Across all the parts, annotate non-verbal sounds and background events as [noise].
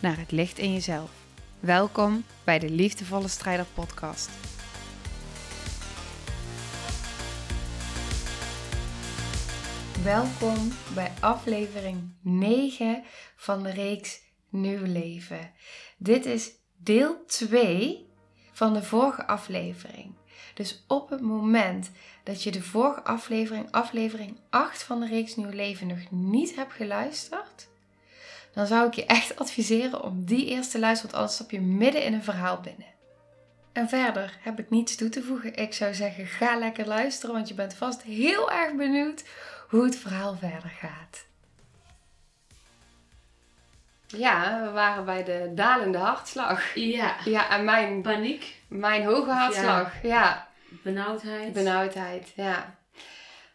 naar het licht in jezelf. Welkom bij de Liefdevolle Strijder Podcast. Welkom bij aflevering 9 van de reeks Nieuw Leven. Dit is deel 2 van de vorige aflevering. Dus op het moment dat je de vorige aflevering, aflevering 8 van de reeks Nieuw Leven, nog niet hebt geluisterd, dan zou ik je echt adviseren om die eerst te luisteren, want anders stap je midden in een verhaal binnen. En verder heb ik niets toe te voegen. Ik zou zeggen, ga lekker luisteren, want je bent vast heel erg benieuwd hoe het verhaal verder gaat. Ja, we waren bij de dalende hartslag. Ja. Ja, en mijn, Paniek, mijn hoge hartslag. Ja, benauwdheid. benauwdheid. Ja.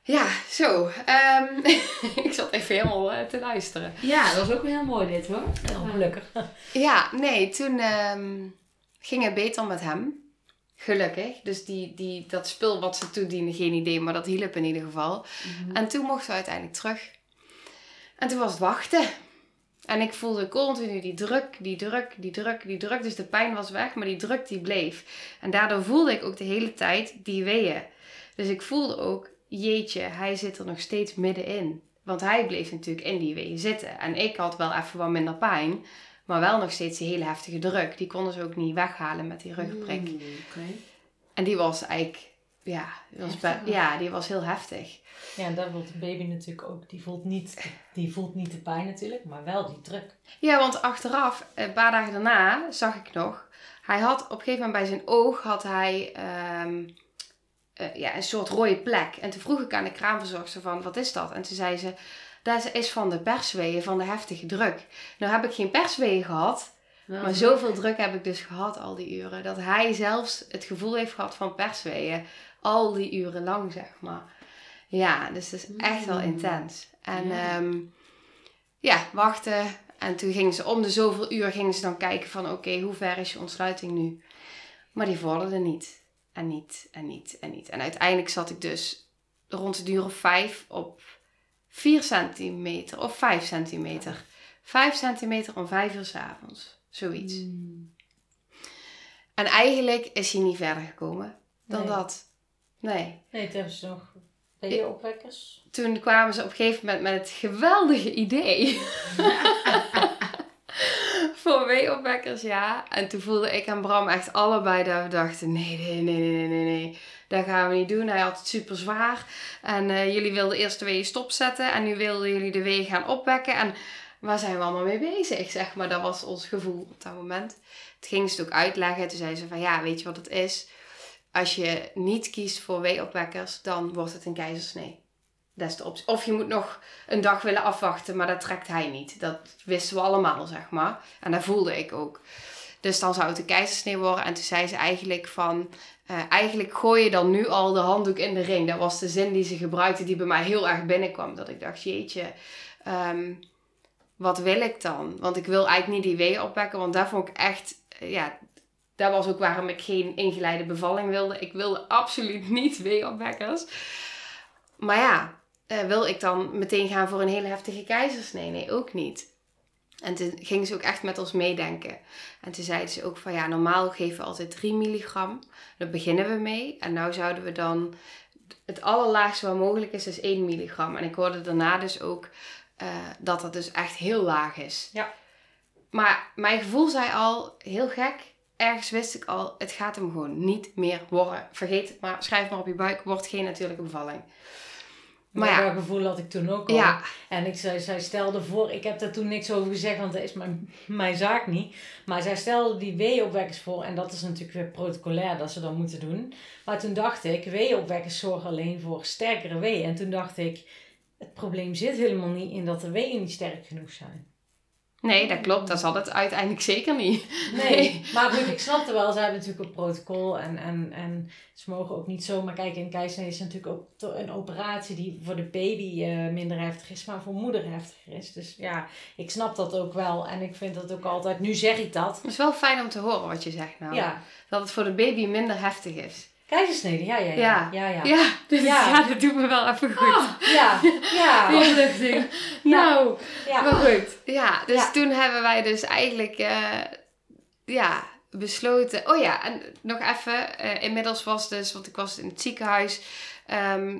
Ja, zo. ehm, [laughs] ik zat even helemaal eh, te luisteren. ja, dat was ook wel heel mooi dit hoor. Heel gelukkig. Ja, nee, toen ehm, ging het beter met hem. Gelukkig. Dus die, die, dat spul wat ze toediende, geen idee, maar dat hielp in ieder geval. En toen mochten we uiteindelijk terug. En toen was het wachten. En ik voelde continu die druk, die druk, die druk, die druk. Dus de pijn was weg, maar die druk die bleef. En daardoor voelde ik ook de hele tijd die weeën. Dus ik voelde ook, jeetje, hij zit er nog steeds middenin. Want hij bleef natuurlijk in die weeën zitten. En ik had wel even wat minder pijn. Maar wel nog steeds die hele heftige druk. Die konden ze ook niet weghalen met die rugprik. Oké. En die was eigenlijk, ja, die was, Heftig. ja, die was heel heftig. Ja, en dat voelt de baby natuurlijk ook. Die voelt, niet, die voelt niet de pijn natuurlijk, maar wel die druk. Ja, want achteraf, een paar dagen daarna, zag ik nog. Hij had op een gegeven moment bij zijn oog had hij ehm, eh, ja, een soort rode plek. En toen vroeg ik aan de kraamverzorgster van, wat is dat? En toen zei ze, dat is van de persweeën, van de heftige druk. Nou heb ik geen persweeën gehad, Wel, maar zoveel druk heb ik dus gehad al die uren. Dat hij zelfs het gevoel heeft gehad van persweeën. Al die uren lang, zeg maar. Ja, dus het is echt wel Mm. intens. En Ja. ja. ja, wachten. En toen gingen ze om de zoveel uur gingen ze dan kijken van... Oké, hoe ver is je ontsluiting nu? Maar die vorderde niet. En niet, en niet, en niet. En uiteindelijk zat ik dus rond de duur of vijf op 4 centimeter of 5 centimeter. 5 centimeter om 5 uur 's avonds. Zoiets. Mm. En eigenlijk is hij niet verder gekomen dan Nee. dat. Nee. Nee, toen hebben ze nog weeopwekkers. Toen kwamen ze op een gegeven moment met het geweldige idee. [laughs] Voor weeopwekkers, ja. En toen voelde ik en Bram echt allebei dat we dachten... Nee, nee, nee, nee, nee, nee. Dat gaan we niet doen. Hij had het super zwaar. En eh, jullie wilden eerst de weeën stopzetten. En nu wilden jullie de weeën gaan opwekken. En waar zijn we allemaal mee bezig, zeg maar. Dat was ons gevoel op dat moment. Toen ging ze het ook uitleggen. Toen zei ze van, ja, weet je wat het is? Als je niet kiest voor weeopwekkers, dan wordt het een keizersnee. Optie. Of je moet nog een dag willen afwachten, maar dat trekt hij niet. Dat wisten we allemaal, zeg maar. En dat voelde ik ook. Dus dan zou het een keizersnee worden. En toen zei ze eigenlijk van... eh, eigenlijk gooi je dan nu al de handdoek in de ring. Dat was de zin die ze gebruikte, die bij mij heel erg binnenkwam. Dat ik dacht, jeetje, ehm, wat wil ik dan? Want ik wil eigenlijk niet die wee opwekken. Want daar vond ik echt... eh, ja, dat was ook waarom ik geen ingeleide bevalling wilde. Ik wilde absoluut niet weeopwekkers. Maar ja, eh, wil ik dan meteen gaan voor een hele heftige keizersnee? Nee, ook niet. En toen ging ze ook echt met ons meedenken. En toen zeiden ze ook van ja, normaal geven we altijd 3 milligram. Daar beginnen we mee. En nou zouden we dan het allerlaagste wat mogelijk is, is 1 milligram. En ik hoorde daarna dus ook eh, dat dat dus echt heel laag is. Ja. Maar mijn gevoel zei al, heel gek, ergens wist ik al, het gaat hem gewoon niet meer worden. Vergeet het maar, schrijf maar op je buik, wordt geen natuurlijke bevalling. Maar ja. dat gevoel had ik toen ook al. Ja, En ik zei, zij stelde voor, ik heb daar toen niks over gezegd, want dat is mijn, mijn zaak niet. Maar zij stelde die weeopwekkers voor en dat is natuurlijk weer protocolair dat ze dat moeten doen. Maar toen dacht ik, weeopwekkers zorgen alleen voor sterkere weeën. En toen dacht ik, het probleem zit helemaal niet in dat de weeën niet sterk genoeg zijn. Nee, dat klopt. Dat zal het uiteindelijk zeker niet. Nee, [laughs] maar goed, ik snapte wel. Ze hebben natuurlijk een protocol. En, en, en ze mogen ook niet zomaar kijken. In keizersnee is natuurlijk ook een operatie die voor de baby eh, minder heftig is. Maar voor moeder heftiger is. Dus ja, ik snap dat ook wel. En ik vind dat ook altijd... Nu zeg ik dat. Het is wel fijn om te horen wat je zegt nou. Ja. Dat het voor de baby minder heftig is. Keizersnede, ja, ja, ja. Ja, ja. Ja, dus Ja. ja. dat doet me wel even goed. Ja, ja. [laughs] Heel luchtig. Nou, ja. maar goed. Ja, dus Ja. toen hebben wij dus eigenlijk eh, ja, besloten. Oh ja, en nog even. eh, inmiddels was dus, want ik was in het ziekenhuis. ehm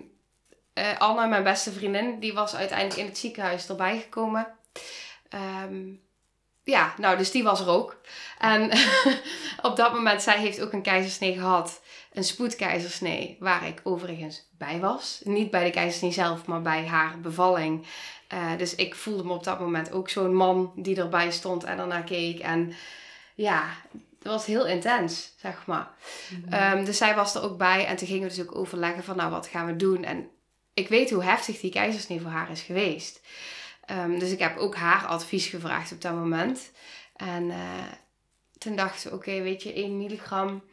eh, Anne, mijn beste vriendin, die was uiteindelijk in het ziekenhuis erbij gekomen. Ehm, ja, nou, dus die was er ook. En [laughs] op dat moment, zij heeft ook een keizersnee gehad. Een spoedkeizersnee, waar ik overigens bij was. Niet bij de keizersnee zelf, maar bij haar bevalling. Eh, dus ik voelde me op dat moment ook zo'n man die erbij stond en ernaar keek. En ja, het was heel intens, zeg maar. Ehm, dus zij was er ook bij en toen gingen we dus ook overleggen van, nou, wat gaan we doen? En ik weet hoe heftig die keizersnee voor haar is geweest. Ehm, dus ik heb ook haar advies gevraagd op dat moment. En eh, toen dachten we, oké, weet je, 1 milligram,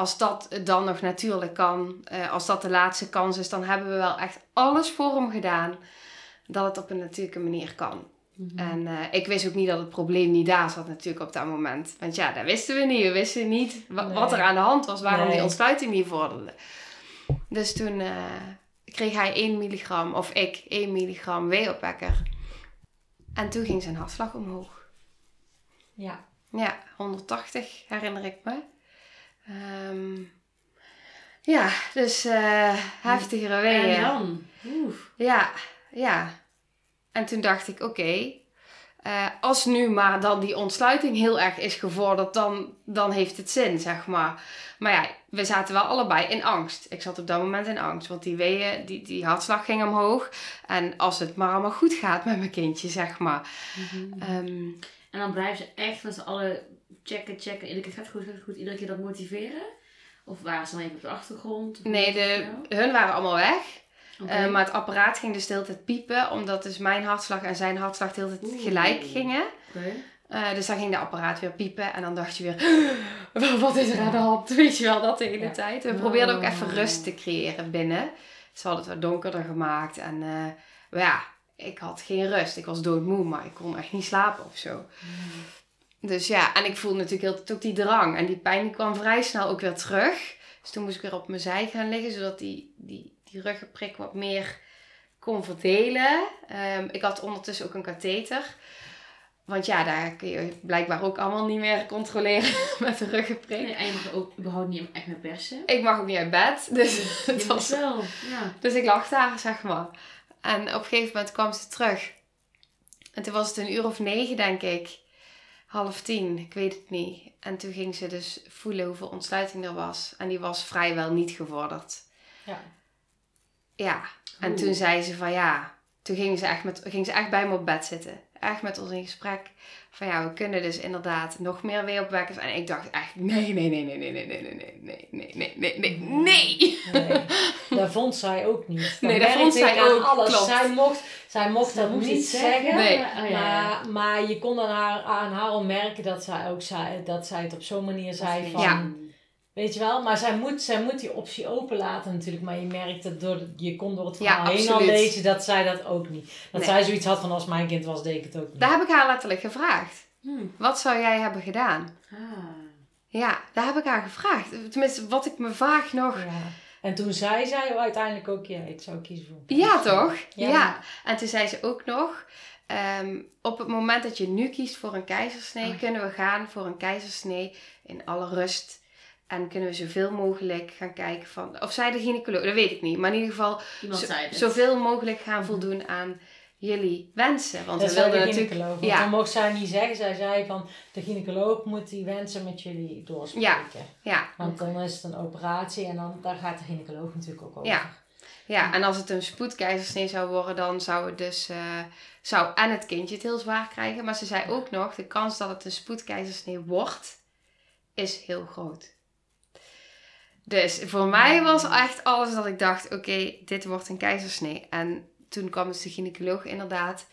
als dat dan nog natuurlijk kan, eh, als dat de laatste kans is, dan hebben we wel echt alles voor hem gedaan dat het op een natuurlijke manier kan. Mhm. En eh, ik wist ook niet dat het probleem niet daar zat natuurlijk op dat moment. Want ja, dat wisten we niet. We wisten niet Nee. wat er aan de hand was, waarom Nee. die ontsluiting niet vorderde. Dus toen eh, kreeg hij 1 milligram, of ik 1 milligram weeopwekker. En toen ging zijn hartslag omhoog. Ja. Ja, 180 herinner ik me. Ehm, ja, dus eh heftigere weeën. En dan? Oef. Ja, ja. En toen dacht ik, oké, eh, als nu maar dan die ontsluiting heel erg is gevorderd, dan, dan heeft het zin, zeg maar. Maar ja, we zaten wel allebei in angst. Ik zat op dat moment in angst, want die weeën, die, die hartslag ging omhoog. En als het maar allemaal goed gaat met mijn kindje, zeg maar. Mhm. Ehm, En dan blijven ze echt met z'n allen checken, checken. Iedere keer gaat het goed, gaat goed. Iedere keer dat motiveren? Of waren ze dan even op de achtergrond? Nee, de, hun waren allemaal weg. Eh, maar het apparaat ging dus de hele tijd piepen, omdat dus mijn hartslag en zijn hartslag de hele tijd Oeh. gelijk gingen. Eh, dus dan ging de apparaat weer piepen en dan dacht je weer, [gasps] wat is er aan de hand? [laughs] Weet je wel, dat de hele Ja. tijd. We probeerden ook Oh. even rust te creëren binnen. Ze hadden het wat donkerder gemaakt en eh, ja, ik had geen rust. Ik was doodmoe, maar ik kon echt niet slapen of zo. Dus ja, en ik voelde natuurlijk heel tijd ook die drang. En die pijn die kwam vrij snel ook weer terug. Dus toen moest ik weer op mijn zij gaan liggen, zodat die, die, die ruggenprik wat meer kon verdelen. Ehm, ik had ondertussen ook een katheter. Want ja, daar kun je blijkbaar ook allemaal niet meer controleren [laughs] met de ruggenprik. Nee, en je mag ook überhaupt niet echt meer persen. Ik mag ook niet uit bed, [laughs] dus mag was wel, ja. dus ik lag daar, zeg maar. En op een gegeven moment kwam ze terug. En toen was het een uur of negen, denk ik. Half tien, ik weet het niet. En toen ging ze dus voelen hoeveel ontsluiting er was. En die was vrijwel niet gevorderd. Ja. Ja. En Oeh. toen zei ze van ja. Toen ging ze, echt met, ging ze echt bij me op bed zitten. Echt met ons in gesprek. Van ja, we kunnen dus inderdaad nog meer weeopwekkers. En ik dacht echt, nee, nee, nee, nee, nee, nee, nee, nee, nee, nee, nee, nee, nee, nee. Nee, dat vond zij ook niet. Nee, dat vond zij ook, Alles. klopt. Zij mocht, zij mocht Zij dat moest niet zeggen. Nee. Oh. Maar, maar je kon aan haar, aan haar al merken dat zij, ook zei, dat zij het op zo'n manier zei van... Ja. Weet je wel, maar zij moet, zij moet die optie openlaten natuurlijk. Maar je merkt dat door, je kon door het Ja, verhaal heen al lezen dat zij dat ook niet. Dat Nee. zij zoiets had van als mijn kind was, deed ik het ook niet. Daar heb ik haar letterlijk gevraagd. Hm. Wat zou jij hebben gedaan? Ah. Ja, daar heb ik haar gevraagd. Tenminste, wat ik me vaag nog... Ja. En toen zei zij uiteindelijk ook, ja, ik zou kiezen voor Ja, toch? Ja. Ja. En toen zei ze ook nog... ehm, op het moment dat je nu kiest voor een keizersnee... Oh. kunnen we gaan voor een keizersnee in alle rust... En kunnen we zoveel mogelijk gaan kijken van... Of zij de gynaecoloog, dat weet ik niet. Maar in ieder geval zo- zoveel mogelijk gaan voldoen aan jullie wensen. Want Dat we zei wilden de natuurlijk... gynaecoloog. Want ja. dan mocht zij niet zeggen. Zij zei van, de gynaecoloog moet die wensen met jullie doorspreken. Ja, Want dan is het een operatie en dan, daar gaat de gynaecoloog natuurlijk ook over. Ja. Ja, en als het een spoedkeizersnee zou worden, dan zou het dus eh, zou en het kindje het heel zwaar krijgen. Maar ze zei ook nog, de kans dat het een spoedkeizersnee wordt, is heel groot. Dus voor mij was echt alles dat ik dacht, oké, dit wordt een keizersnee. En toen kwam dus de gynaecoloog inderdaad.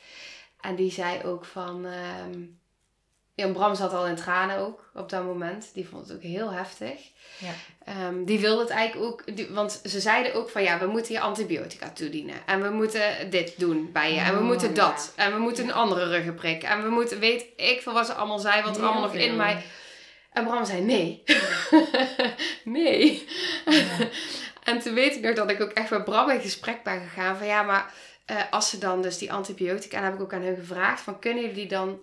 En die zei ook van... ehm, ja, Bram zat al in tranen ook op dat moment. Die vond het ook heel heftig. Ja. Ehm, die wilde het eigenlijk ook... die- want ze zeiden ook van... Ja, we moeten je antibiotica toedienen. En we moeten dit doen bij je. En we Oh, moeten ja. dat. En we moeten een andere ruggenprik. En we moeten... Weet ik veel wat ze allemaal zei. Wat er Heel allemaal nog in mij... En Bram zei nee. [laughs] nee. en toen weet ik nog dat ik ook echt met Bram in gesprek ben gegaan. Van ja, maar eh, als ze dan dus die antibiotica... En heb ik ook aan hun gevraagd. Van kunnen jullie die dan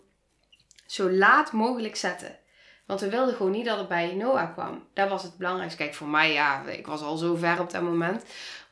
zo laat mogelijk zetten? Want we wilden gewoon niet dat het bij Noah kwam. Dat was het belangrijkste. Kijk, voor mij, ja, ik was al zo ver op dat moment.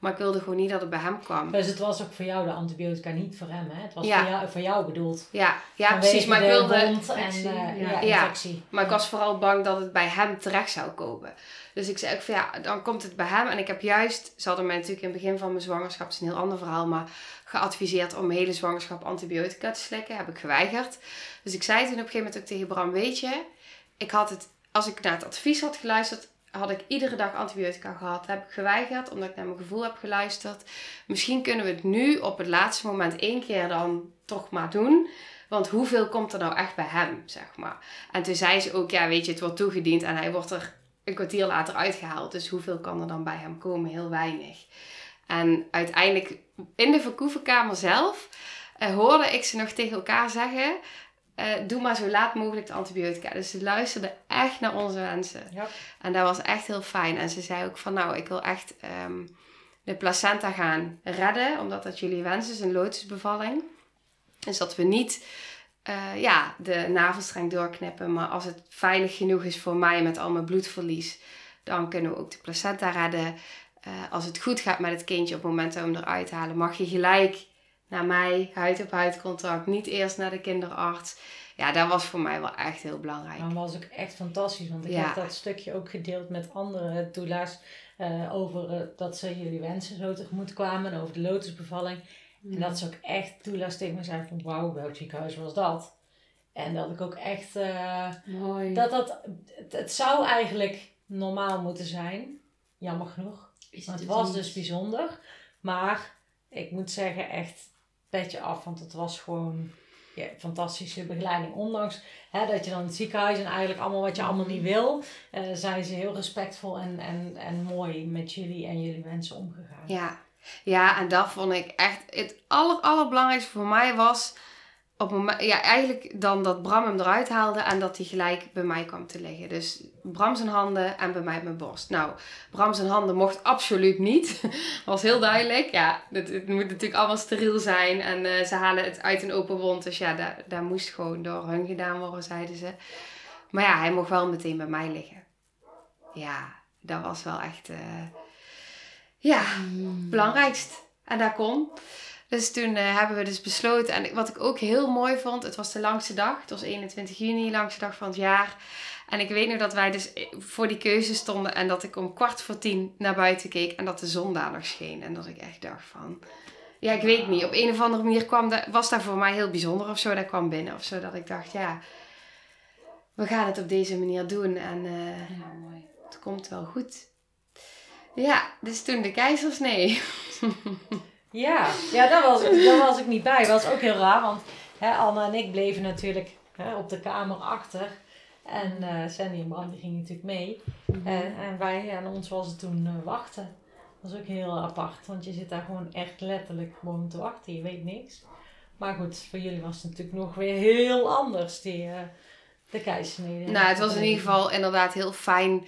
Maar ik wilde gewoon niet dat het bij hem kwam. Dus het was ook voor jou de antibiotica, niet voor hem, hè? Het was Ja. voor, jou, voor jou bedoeld. Ja, ja Vanwege precies. Maar ik de wilde... en infectie, eh, ja. ja, Ja. infectie. Maar ik was vooral bang dat het bij hem terecht zou komen. Dus ik zei ook van ja, dan komt het bij hem. En ik heb juist, ze hadden mij natuurlijk in het begin van mijn zwangerschap, het is een heel ander verhaal, maar geadviseerd om mijn hele zwangerschap antibiotica te slikken. Heb ik geweigerd. Dus ik zei toen op een gegeven moment ook tegen Bram, weet je, ik had het, als ik naar het advies had geluisterd, had ik iedere dag antibiotica gehad. Heb ik geweigerd, omdat ik naar mijn gevoel heb geluisterd. Misschien kunnen we het nu op het laatste moment één keer dan toch maar doen. Want hoeveel komt er nou echt bij hem, zeg maar. En toen zei ze ook, ja, weet je, het wordt toegediend en hij wordt er een kwartier later uitgehaald. Dus hoeveel kan er dan bij hem komen? Heel weinig. En uiteindelijk in de verkoevenkamer zelf eh, hoorde ik ze nog tegen elkaar zeggen: eh, Doe maar zo laat mogelijk de antibiotica. Dus ze luisterden echt naar onze wensen. Ja. En dat was echt heel fijn. En ze zei ook van: Nou, ik wil echt ehm, de placenta gaan redden, omdat dat jullie wens is, een lotusbevalling. Dus dat we niet eh, ja, de navelstreng doorknippen. Maar als het veilig genoeg is voor mij met al mijn bloedverlies, dan kunnen we ook de placenta redden. Eh, als het goed gaat met het kindje op het moment dat we hem eruit halen, mag je gelijk naar mij, huid op huid contact. Niet eerst naar de kinderarts. Ja, dat was voor mij wel echt heel belangrijk. Dat was ook echt fantastisch, want ik Ja. heb dat stukje ook gedeeld met andere doula's eh, over eh, dat ze jullie wensen zo tegemoet kwamen, over de lotusbevalling. En dat ze ook echt doula's tegen me zeiden van wauw, welk ziekenhuis was dat? En dat ik ook echt, eh, Mooi. dat dat, het, het zou eigenlijk normaal moeten zijn, jammer genoeg. Het het was niet? dus bijzonder. Maar ik moet zeggen, echt petje af. Want het was gewoon ja, fantastische begeleiding. Ondanks hè, dat je dan in het ziekenhuis en eigenlijk allemaal wat je allemaal niet wil, eh, zijn ze heel respectvol en, en, en mooi met jullie en jullie mensen omgegaan. Ja. ja, en dat vond ik echt het aller, allerbelangrijkste voor mij was. Op het moment, ja, eigenlijk dan dat Bram hem eruit haalde en dat hij gelijk bij mij kwam te liggen. Dus Bram zijn handen en bij mij mijn borst. Nou, Bram zijn handen mocht absoluut niet. [laughs] was heel duidelijk. Ja, het, het moet natuurlijk allemaal steriel zijn. En eh, ze halen het uit een open wond. Dus ja, daar, daar moest gewoon door hun gedaan worden, zeiden ze. Maar ja, hij mocht wel meteen bij mij liggen. Ja, dat was wel echt... eh, ja, belangrijkst. En dat kon. Dus toen eh, hebben we dus besloten. En wat ik ook heel mooi vond, het was de langste dag. Het was 21 juni, langste dag van het jaar. En ik weet nog dat wij dus voor die keuze stonden. En dat ik om kwart voor tien naar buiten keek. En dat de zon daar nog scheen. En dat ik echt dacht van... Ja, ik weet niet. Op een of andere manier kwam was dat voor mij heel bijzonder of zo. Dat kwam binnen of zo. Dat ik dacht, ja... We gaan het op deze manier doen. En eh, Ja, mooi. het komt wel goed. Ja, dus toen de keizersnee. [laughs] Ja, ja daar, was ik, daar was ik niet bij. Dat was ook heel raar, want hè, Anne en ik bleven natuurlijk hè, op de kamer achter. En eh Sandy en Bram die gingen natuurlijk mee. En, en wij en ons was het toen eh, wachten. Dat was ook heel apart, want je zit daar gewoon echt letterlijk gewoon te wachten. Je weet niks. Maar goed, voor jullie was het natuurlijk nog weer heel anders, die, eh, de keizersnede. Nou, het was in ieder geval inderdaad heel fijn.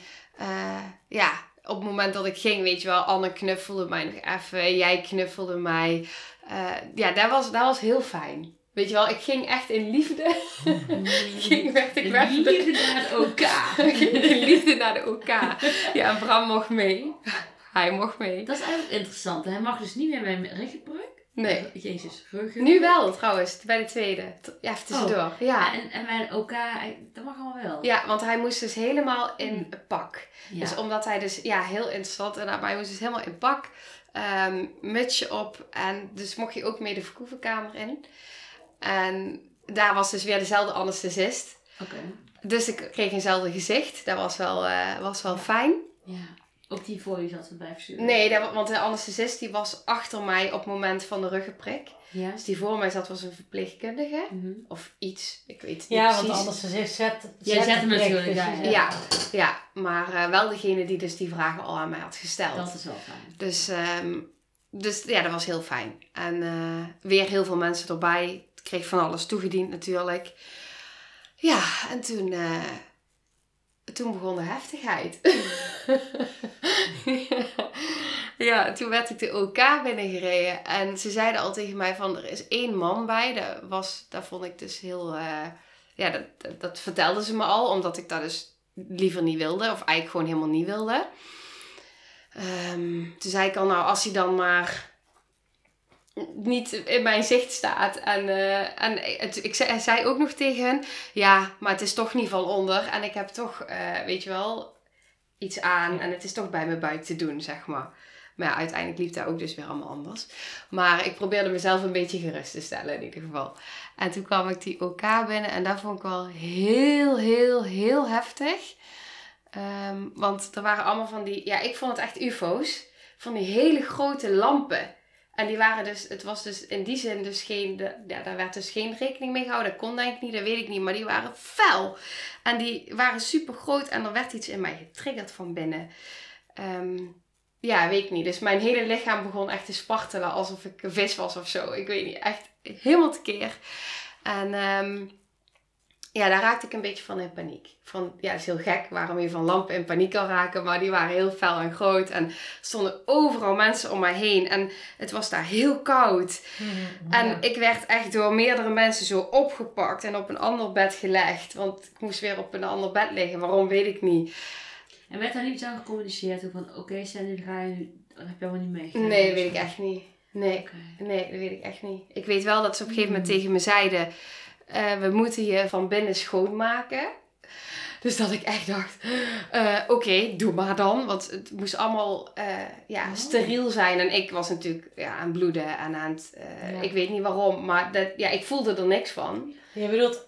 Ja, op het moment dat ik ging, weet je wel, Anne knuffelde mij nog even. Jij knuffelde mij. Eh, ja, dat was, dat was heel fijn. Weet je wel, ik ging echt in liefde. [laughs] ging, werd ik werd Liefde naar het OK. [laughs] in liefde naar de OK. Ja, Bram mocht mee. Hij mocht mee. Dat is eigenlijk interessant. Hij mag dus niet meer bij mijn ruggenbreuk. Nee. Jezus, ruggen. Nu wel trouwens, bij de tweede. Ja, even tussendoor. Ja, Ja. en, en mijn OK, dat mag allemaal wel. ja, want hij moest dus helemaal in pak. Ja. Dus omdat hij dus, ja, heel interessant. En hij moest dus helemaal in pak. ehm mutsje op. En dus mocht je ook mee de verkoevenkamer in. En daar was dus weer dezelfde anesthesist. Oké. Dus ik kreeg eenzelfde gezicht. Dat was wel, eh, was wel fijn. Ja. Ook die voor je zat te blijven sturen? Nee, dat, want de anesthesist die was achter mij op het moment van de ruggenprik. Ja? Dus die voor mij zat was een verpleegkundige. Mhm. Of iets, ik weet het niet Ja, precies. want anders zet, zet, Jij zet hem natuurlijk, ja, je Ja, ja, maar eh, wel degene die dus die vragen al aan mij had gesteld. Dat is wel fijn. Dus, ehm, dus ja, dat was heel fijn. En eh, weer heel veel mensen erbij. Ik kreeg van alles toegediend natuurlijk. Ja, en toen, eh, toen begon de heftigheid. [laughs] ja, toen werd ik de OK binnengereden. En ze zeiden al tegen mij van, er is één man bij. Dat, was, dat vond ik dus heel... eh, ja, dat, dat, dat vertelden ze me al, omdat ik dat dus liever niet wilde. Of eigenlijk gewoon helemaal niet wilde. Ehm, toen zei ik al, nou, als hij dan maar niet in mijn zicht staat. En, eh, en het, ik zei, ook nog tegen hen, ja, maar het is toch niet van onder. En ik heb toch, eh, weet je wel, iets aan. En het is toch bij mijn buik te doen, zeg maar. Maar ja, uiteindelijk liep dat ook dus weer allemaal anders. Maar ik probeerde mezelf een beetje gerust te stellen in ieder geval. En toen kwam ik die OK binnen en dat vond ik wel heel, heel, heel heftig. Ehm, want er waren allemaal van die, ja, ik vond het echt UFO's. Van die hele grote lampen. En die waren dus, het was dus in die zin dus geen, ja, daar werd dus geen rekening mee gehouden. Dat kon denk ik niet, dat weet ik niet. Maar die waren fel. En die waren super groot en er werd iets in mij getriggerd van binnen. Ehm, ja, weet ik niet. Dus mijn hele lichaam begon echt te spartelen alsof ik een vis was of zo. Ik weet niet, echt helemaal tekeer. En ehm, ja, daar raakte ik een beetje van in paniek. Van, ja, het is heel gek waarom je van lampen in paniek kan raken. Maar die waren heel fel en groot. En er stonden overal mensen om mij heen. En het was daar heel koud. Mhm, En ik werd echt door meerdere mensen zo opgepakt en op een ander bed gelegd. Want ik moest weer op een ander bed liggen. Waarom, weet ik niet. En werd daar niet iets aan gecommuniceerd? Van, oké Sandy, dan ga je nu... Dat heb je helemaal niet meegekregen? Nee, dat weet ik echt niet. Nee, nee, dat weet ik echt niet. Ik weet wel dat ze op een gegeven moment tegen me zeiden... eh, we moeten je van binnen schoonmaken. Dus dat ik echt dacht, eh, oké, doe maar dan. Want het moest allemaal eh, ja, Oh. steriel zijn. En ik was natuurlijk ja, aan het bloeden en aan het... eh, Ja. Ik weet niet waarom, maar dat, ja, ik voelde er niks van. Je bedoelt,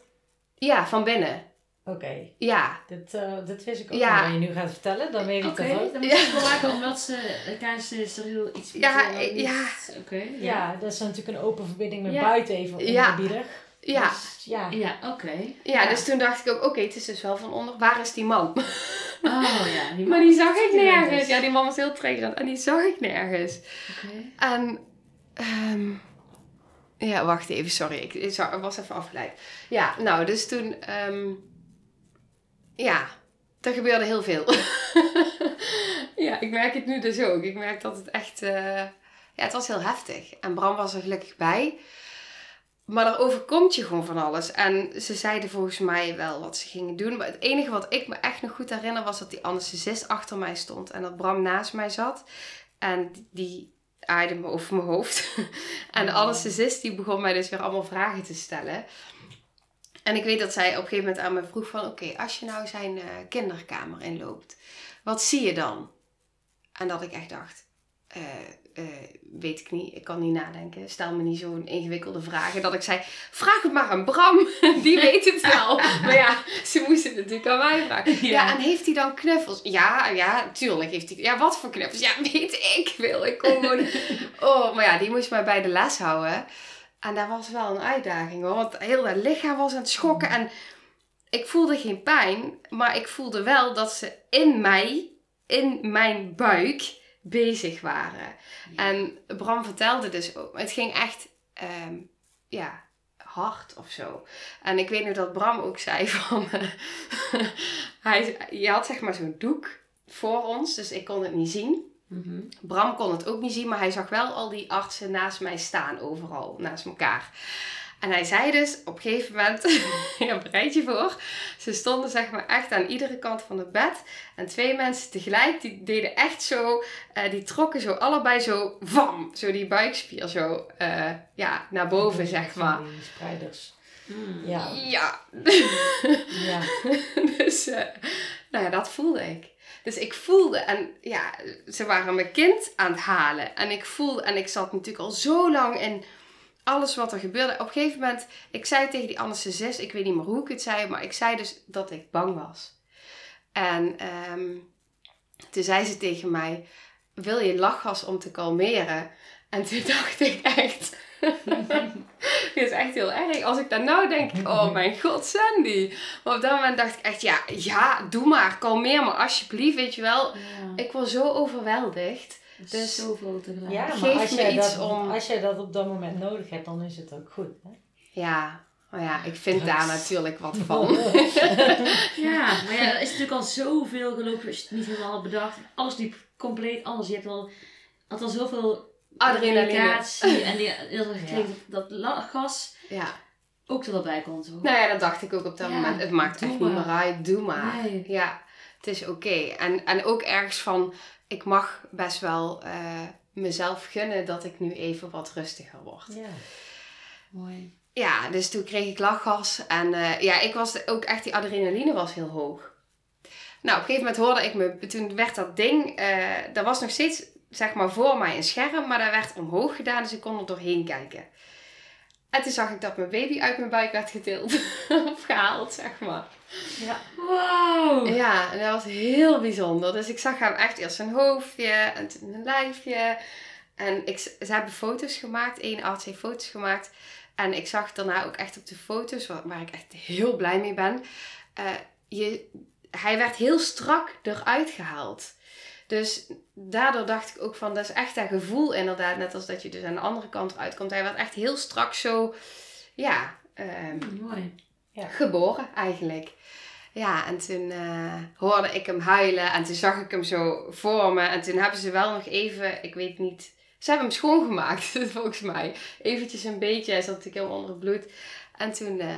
Ja, van binnen. oké, Ja, dit, eh, dit wist ik ook Ja. Wat je nu gaat vertellen, dan weet ik Oké, dat ook. dan moet je het wel maken omdat ze tijdens de steriel iets Ja, ja. Oké, Ja, dat is natuurlijk een open verbinding met Ja. buiten even Ja. ongebiedig. Ja. Dus, ja. Ja, oké. Ja, dus toen dacht ik ook, oké, het is dus wel van onder. Waar is die man? Oh ja, die [laughs] Maar die zag ik nergens. Ja, die man was heel triggerend. En die zag ik nergens. Oké. En, ehm, ja, wacht even, sorry. Ik, ik was even afgeleid. Ja, nou, dus toen, ehm, ja, er gebeurde heel veel. [laughs] ja, ik merk het nu dus ook. Ik merk dat het echt, eh, ja, het was heel heftig. En Bram was er gelukkig bij. Maar er overkomt je gewoon van alles. En ze zeiden volgens mij wel wat ze gingen doen. Maar het enige wat ik me echt nog goed herinner was dat die anesthesist achter mij stond. En dat Bram naast mij zat. En die aaide me over mijn hoofd. [laughs] en de anesthesist die begon mij dus weer allemaal vragen te stellen. En ik weet dat zij op een gegeven moment aan me vroeg van... Oké, als je nou zijn eh, kinderkamer inloopt, wat zie je dan? En dat ik echt dacht... eh, eh, weet ik niet, ik kan niet nadenken. Stel me niet zo'n ingewikkelde vragen. Dat ik zei, vraag het maar aan Bram. [laughs] Die weet het wel. maar ja, ze moesten het natuurlijk aan mij vragen. Ja. Ja. en heeft hij dan knuffels? Ja, ja, tuurlijk heeft hij. Ja, wat voor knuffels? Ja, weet ik veel. Ik kom gewoon... [laughs] Oh, maar ja, die moest mij bij de les houden. En dat was wel een uitdaging hoor. Want heel dat lichaam was aan het schokken. En ik voelde geen pijn. Maar ik voelde wel dat ze in mij, in mijn buik, bezig waren. En Bram vertelde dus ook. Het ging echt, ehm, ja, hard of zo. En ik weet nu dat Bram ook zei [laughs] van... [laughs] hij, je had zeg maar zo'n doek voor ons. Dus ik kon het niet zien. Mhm. Bram kon het ook niet zien, maar hij zag wel al die artsen naast mij staan, overal, naast elkaar. En hij zei dus op een gegeven moment, [laughs] ja, bereid je voor, ze stonden zeg maar echt aan iedere kant van het bed. En twee mensen tegelijk, die deden echt zo, eh, die trokken zo allebei zo, vam, zo die buikspier zo, eh, ja, naar boven zeg maar. Die spreiders. Mm. Ja. Ja, ja. [laughs] dus eh, nou ja, dat voelde ik. Dus ik voelde, en ja, ze waren mijn kind aan het halen. En ik voelde, en ik zat natuurlijk al zo lang in alles wat er gebeurde. Op een gegeven moment, ik zei tegen die anesthesist, ik weet niet meer hoe ik het zei, maar ik zei dus dat ik bang was. En ehm, Toen zei ze tegen mij, wil je lachgas om te kalmeren? En toen [laughs] dacht ik echt, [laughs] dit is echt heel erg. Als ik daar nou denk, oh [laughs] mijn god, Sandy. Maar op dat moment dacht ik echt, ja, ja, doe maar, kalmeer me alsjeblieft, weet je wel. Ja. Ik was zo overweldigd. Dus zoveel tegelijk. Ja, maar Geef als iets dat, om- als jij dat op dat moment nodig hebt, dan is het ook goed. Hè? Ja, oh ja, ik vind Drugs. daar natuurlijk wat van. [laughs] Ja, maar ja, er is natuurlijk al zoveel gelopen als je het niet helemaal had bedacht. Alles liep compleet anders. Je hebt al, had al zoveel Adrenaline. medicatie en die, die had al gekregen Ja. dat, dat la- gas Ja. ook er wel bij kon. Zo. Nou ja, dat dacht ik ook op dat Ja, moment. Het maakt doe echt niet maar. meer uit, doe maar. Nee. Ja, het is oké. En, en ook ergens van, ik mag best wel eh, mezelf gunnen dat ik nu even wat rustiger word. Ja. Mooi. Ja, dus toen kreeg ik lachgas. En eh, ja, ik was ook echt, die adrenaline was heel hoog. Nou, op een gegeven moment hoorde ik me, toen werd dat ding, dat was nog steeds, zeg maar, voor mij een scherm, maar dat werd omhoog gedaan, dus ik kon er doorheen kijken. En toen zag ik dat mijn baby uit mijn buik werd getild, [laughs] of gehaald, zeg maar. Ja. Wow! Ja, en dat was heel bijzonder. Dus ik zag hem echt eerst zijn hoofdje en toen een lijfje. En ik, ze hebben foto's gemaakt, één arts heeft foto's gemaakt. En ik zag daarna ook echt op de foto's, waar, waar ik echt heel blij mee ben. eh, je, hij werd heel strak eruit gehaald. Dus daardoor dacht ik ook van, dat is echt dat gevoel inderdaad. Net als dat je dus aan de andere kant eruit komt. Hij werd echt heel strak zo, ja, ehm, Mooi. geboren eigenlijk. Ja, en toen eh, hoorde ik hem huilen en toen zag ik hem zo voor me. En toen hebben ze wel nog even, ik weet niet, ze hebben hem schoongemaakt [laughs] volgens mij. Eventjes een beetje, hij zat natuurlijk helemaal onder het bloed. En toen eh,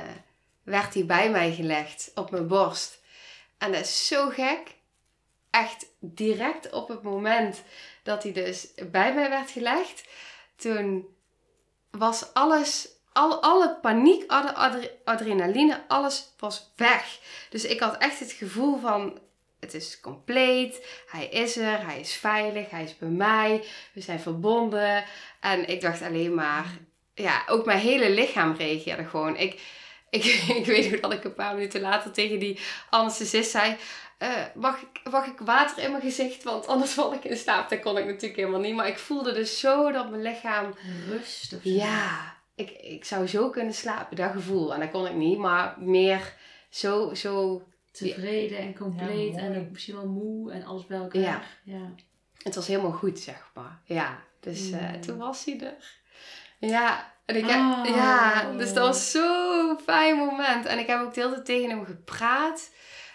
werd hij bij mij gelegd op mijn borst. En dat is zo gek. Echt direct op het moment dat hij dus bij mij werd gelegd, toen was alles, al, alle paniek, alle adre- adrenaline, alles was weg. Dus ik had echt het gevoel van, het is compleet, hij is er, hij is veilig, hij is bij mij, we zijn verbonden. En ik dacht alleen maar, ja, ook mijn hele lichaam reageerde gewoon. Ik, ik, [laughs] ik weet nog dat ik een paar minuten later tegen die anesthesist zei... eh, mag, ik, mag ik water in mijn gezicht? Want anders val ik in slaap. Dat kon ik natuurlijk helemaal niet. Maar ik voelde dus zo dat mijn lichaam... Rust of zo. Ja, ik, ik zou zo kunnen slapen, dat gevoel. En dat kon ik niet, maar meer zo... zo Tevreden en compleet Ja, en misschien wel moe en alles bij elkaar. Ja. ja. het was helemaal goed, zeg maar. Ja, dus eh, Mm. toen was hij er. Ja, en ik heb, Oh. ja, dus dat was zo'n fijn moment. En ik heb ook de hele tijd tegen hem gepraat.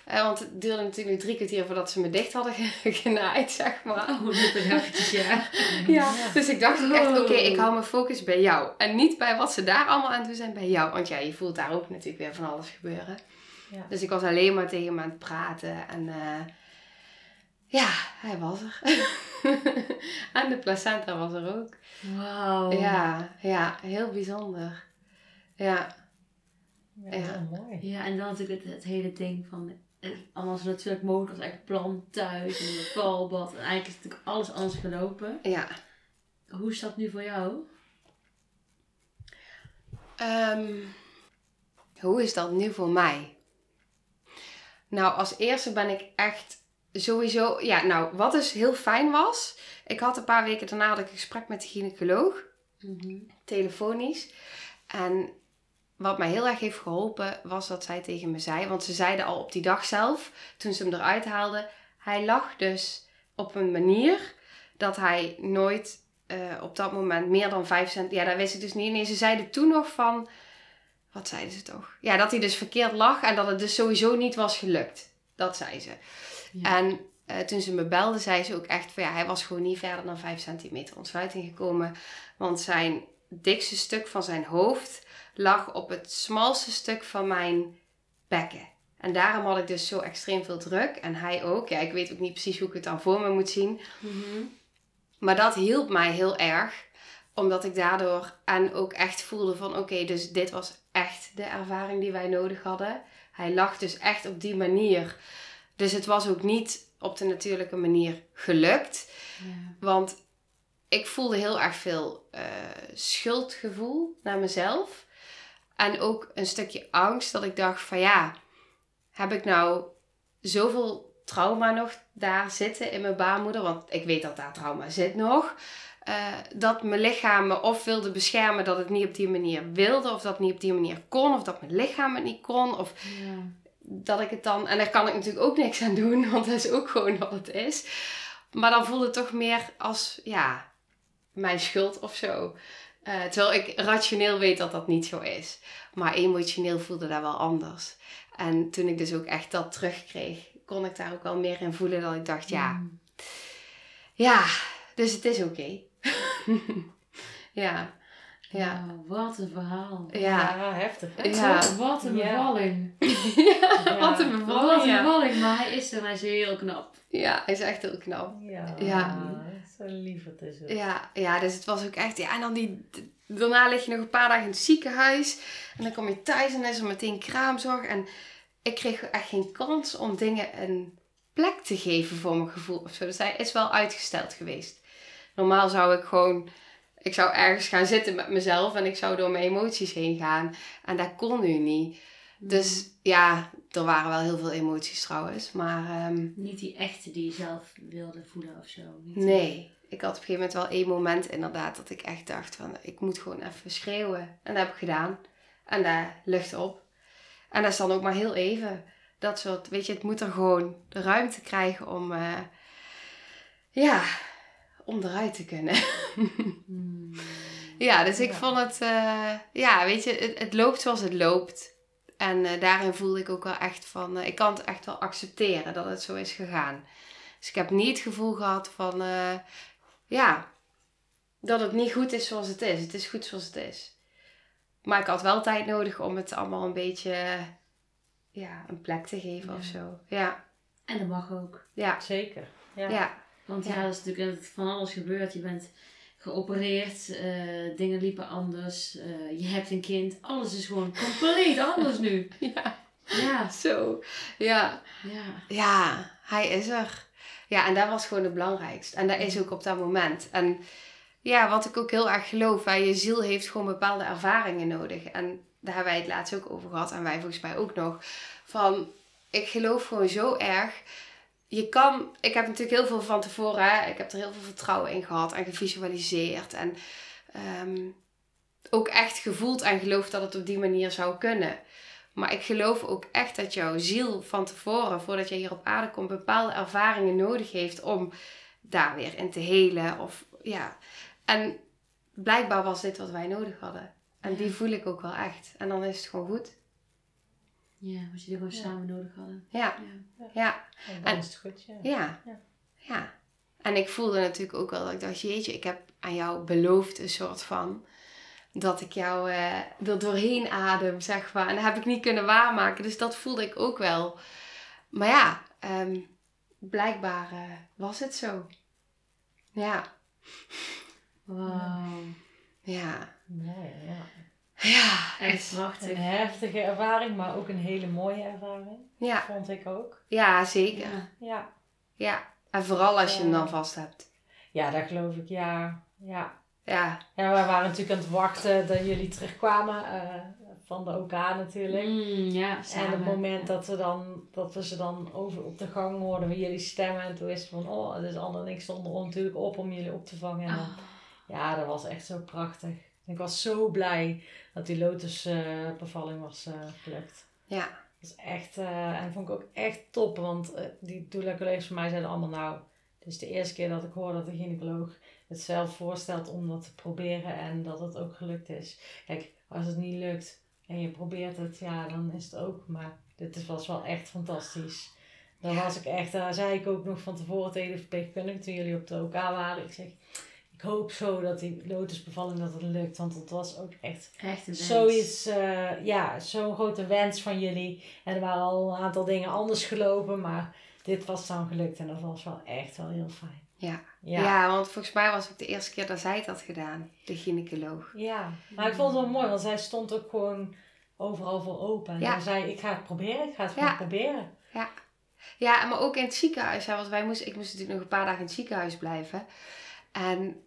Eh, want het duurde natuurlijk drie kwartier voordat ze me dicht hadden [laughs] ge- genaaid, zeg maar. Oh, dat eventjes, ja. [laughs] Ja, dus ik dacht ook echt, oké, Oh. ik hou mijn focus bij jou. En niet bij wat ze daar allemaal aan het doen zijn, bij jou. Want ja, je voelt daar ook natuurlijk weer van alles gebeuren. Ja. Dus ik was alleen maar tegen hem aan het praten. En eh, ja, hij was er. [laughs] en de placenta was er ook. Wauw. Ja, ja, heel bijzonder. Ja, Ja, Ja. heel mooi. Ja, en dan natuurlijk het, het hele ding van allemaal zo natuurlijk mogelijk als eigenlijk plan thuis en het balbad. En eigenlijk is natuurlijk alles anders gelopen. ja. Hoe is dat nu voor jou? Ehm, hoe is dat nu voor mij? Nou, als eerste ben ik echt sowieso... Ja, nou, wat dus heel fijn was... Ik had een paar weken daarna had ik een gesprek met de gynaecoloog. telefonisch. En wat mij heel erg heeft geholpen was dat zij tegen me zei, want ze zeiden al op die dag zelf, toen ze hem eruit haalden, hij lag dus op een manier dat hij nooit eh, op dat moment meer dan 5 cent. Ja, dat wist ik dus niet. Nee, ze zeiden toen nog van. Wat zeiden ze toch? Ja, dat hij dus verkeerd lag en dat het dus sowieso niet was gelukt. Dat zei ze. Ja. En eh, toen ze me belde, zei ze ook echt van ja, hij was gewoon niet verder dan 5 centimeter ontsluiting gekomen. Want zijn dikste stuk van zijn hoofd lag op het smalste stuk van mijn bekken. En daarom had ik dus zo extreem veel druk. En hij ook. Ja, ik weet ook niet precies hoe ik het dan voor me moet zien. Mhm. Maar dat hielp mij heel erg. Omdat ik daardoor en ook echt voelde van oké, dus dit was echt de ervaring die wij nodig hadden. Hij lag dus echt op die manier. Dus het was ook niet op de natuurlijke manier gelukt. Ja. Want ik voelde heel erg veel eh, schuldgevoel naar mezelf. En ook een stukje angst dat ik dacht van ja, heb ik nou zoveel trauma nog daar zitten in mijn baarmoeder. Want ik weet dat daar trauma zit nog. eh, dat mijn lichaam me of wilde beschermen dat het niet op die manier wilde. Of dat het niet op die manier kon. Of dat mijn lichaam het niet kon. Of Ja. Dat ik het dan... En daar kan ik natuurlijk ook niks aan doen. [laughs] Want dat is ook gewoon wat het is. Maar dan voelde het toch meer als... Ja, mijn schuld of zo. Eh, terwijl ik rationeel weet dat dat niet zo is. Maar emotioneel voelde dat wel anders. En toen ik dus ook echt dat terugkreeg, kon ik daar ook wel meer in voelen. Dat ik dacht, ja, Mm. ja, dus het is oké. [laughs] ja, ja, Wauw, wat een verhaal. ja. heftig. Ja. Wat, een bevalling. [laughs] ja. Wat een Wat een bevalling. Maar hij is er en hij is heel knap. ja, hij is echt heel knap. Ja. Ja. Zo lief het is het. Ja, ja, dus het was ook echt... Ja, en dan die... Daarna lig je nog een paar dagen in het ziekenhuis. En dan kom je thuis en dan is er meteen kraamzorg. En ik kreeg echt geen kans om dingen een plek te geven voor mijn gevoel of zo. Dus hij is wel uitgesteld geweest. Normaal zou ik gewoon... Ik zou ergens gaan zitten met mezelf en ik zou door mijn emoties heen gaan. En dat kon nu niet. Dus ja, er waren wel heel veel emoties trouwens. Maar ehm, Niet die echte die je zelf wilde voelen of zo. Niet Nee, ik had op een gegeven moment wel één moment inderdaad dat ik echt dacht van ik moet gewoon even schreeuwen. En dat heb ik gedaan. En daar lucht op. En dat is dan ook maar heel even. Dat soort, weet je, het moet er gewoon de ruimte krijgen om, eh, ja, om eruit te kunnen. [laughs] Mm. ja, dus ik Ja. vond het, eh, ja, weet je, het, het loopt zoals het loopt. En eh, daarin voelde ik ook wel echt van, eh, ik kan het echt wel accepteren dat het zo is gegaan. Dus ik heb niet het gevoel gehad van, ja, dat het niet goed is zoals het is. Het is goed zoals het is. Maar ik had wel tijd nodig om het allemaal een beetje, ja, een plek te geven Ja. of zo. Ja, En dat mag ook. ja, Zeker. Ja. ja, Want Ja. ja, er is natuurlijk van alles gebeurd. Je bent geopereerd, eh, dingen liepen anders, eh, je hebt een kind. Alles is gewoon compleet [laughs] anders nu. ja, Ja, zo, ja. ja. Ja, hij is er. Ja, en dat was gewoon het belangrijkste. En dat is ook op dat moment. En ja, wat ik ook heel erg geloof, hè, je ziel heeft gewoon bepaalde ervaringen nodig. En daar hebben wij het laatst ook over gehad. En wij volgens mij ook nog. Van, ik geloof gewoon zo erg. Je kan, ik heb natuurlijk heel veel van tevoren, hè, ik heb er heel veel vertrouwen in gehad en gevisualiseerd. En ehm, ook echt gevoeld en geloofd dat het op die manier zou kunnen. Maar ik geloof ook echt dat jouw ziel van tevoren, voordat je hier op aarde komt, bepaalde ervaringen nodig heeft om daar weer in te helen. Of, ja. En blijkbaar was dit wat wij nodig hadden. En die voel ik ook wel echt. En dan is het gewoon goed. Ja, wat jullie gewoon Ja. samen nodig hadden. Ja, Ja. ja, En is het goed, ja. ja, Ja. ja. En ik voelde natuurlijk ook wel dat ik dacht, jeetje, ik heb aan jou beloofd een soort van... Dat ik jou eh, er doorheen adem, zeg maar. En dat heb ik niet kunnen waarmaken. Dus dat voelde ik ook wel. Maar ja, ehm, blijkbaar eh, was het zo. Ja, Wauw. ja, Mooi, ja. Ja. Echt Een heftige ervaring, maar ook een hele mooie ervaring. Ja, Vond ik ook. ja zeker. Ja. Ja. Ja. En vooral als je hem Ja. dan vast hebt. Ja, dat geloof ik, ja. Ja. Ja, Ja, wij waren natuurlijk aan het wachten dat jullie terugkwamen eh, van de OK natuurlijk. Mm, ja, En samen. het moment dat we, dan, dat we ze dan over op de gang hoorden we jullie stemmen. En toen wisten we van, oh, dus Anne en ik stonden er natuurlijk op om jullie op te vangen. En dan, Oh. ja, dat was echt zo prachtig. Ik was zo blij dat die lotusbevalling was eh gelukt. ja, Dat is echt, eh, en vond ik ook echt top. Want eh, die doula-collega's van mij zeiden allemaal, nou, dit is de eerste keer dat ik hoor dat de gynaecoloog het zelf voorstelt om dat te proberen. En dat het ook gelukt is. Kijk, als het niet lukt en je probeert het, ja, dan is het ook. Maar dit is- was wel echt fantastisch. Dan was ik echt, daar zei ik ook nog van tevoren tegen de verpleegkundige toen jullie op de OK waren. Ik zeg, hoop zo dat die lotusbevalling dat het lukt. Want het was ook echt Echt een zoiets, eh, ja, zo'n grote wens van jullie. En er waren al een aantal dingen anders gelopen, maar dit was dan gelukt en dat was wel echt wel heel fijn. ja. Ja. Ja, want volgens mij was het de eerste keer dat zij het had gedaan. De gynaecoloog. Ja, maar ik vond het wel mooi, want zij stond ook gewoon overal voor open. En Ja. zei, ik ga het proberen, ik ga het Ja. gewoon proberen. Ja, maar ook in het ziekenhuis. Hè, want wij moesten, ik moest natuurlijk nog een paar dagen in het ziekenhuis blijven. En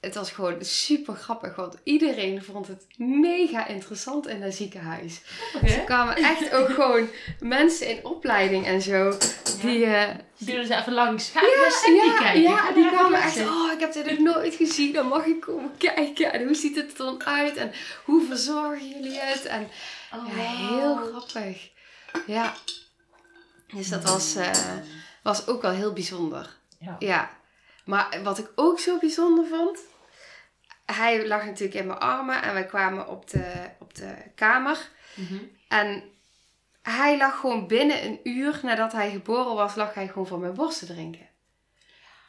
het was gewoon super grappig, want iedereen vond het mega interessant in dat ziekenhuis. Er kwamen echt ook gewoon mensen in opleiding en zo. Die, eh, Sturen ze even langs. Ga ja, even Cindy ja, kijken. ja, die kwamen echt, oh, ik heb dit nog nooit gezien, dan mag ik komen kijken. En hoe ziet het er dan uit? En hoe verzorgen jullie het? En Oh, ja, heel grappig. Ja. Dus dat was, eh, was ook wel heel bijzonder. Ja. Maar wat ik ook zo bijzonder vond. Hij lag natuurlijk in mijn armen en wij kwamen op de, op de kamer. Mhm. En hij lag gewoon binnen een uur nadat hij geboren was, lag hij gewoon van mijn borst te drinken.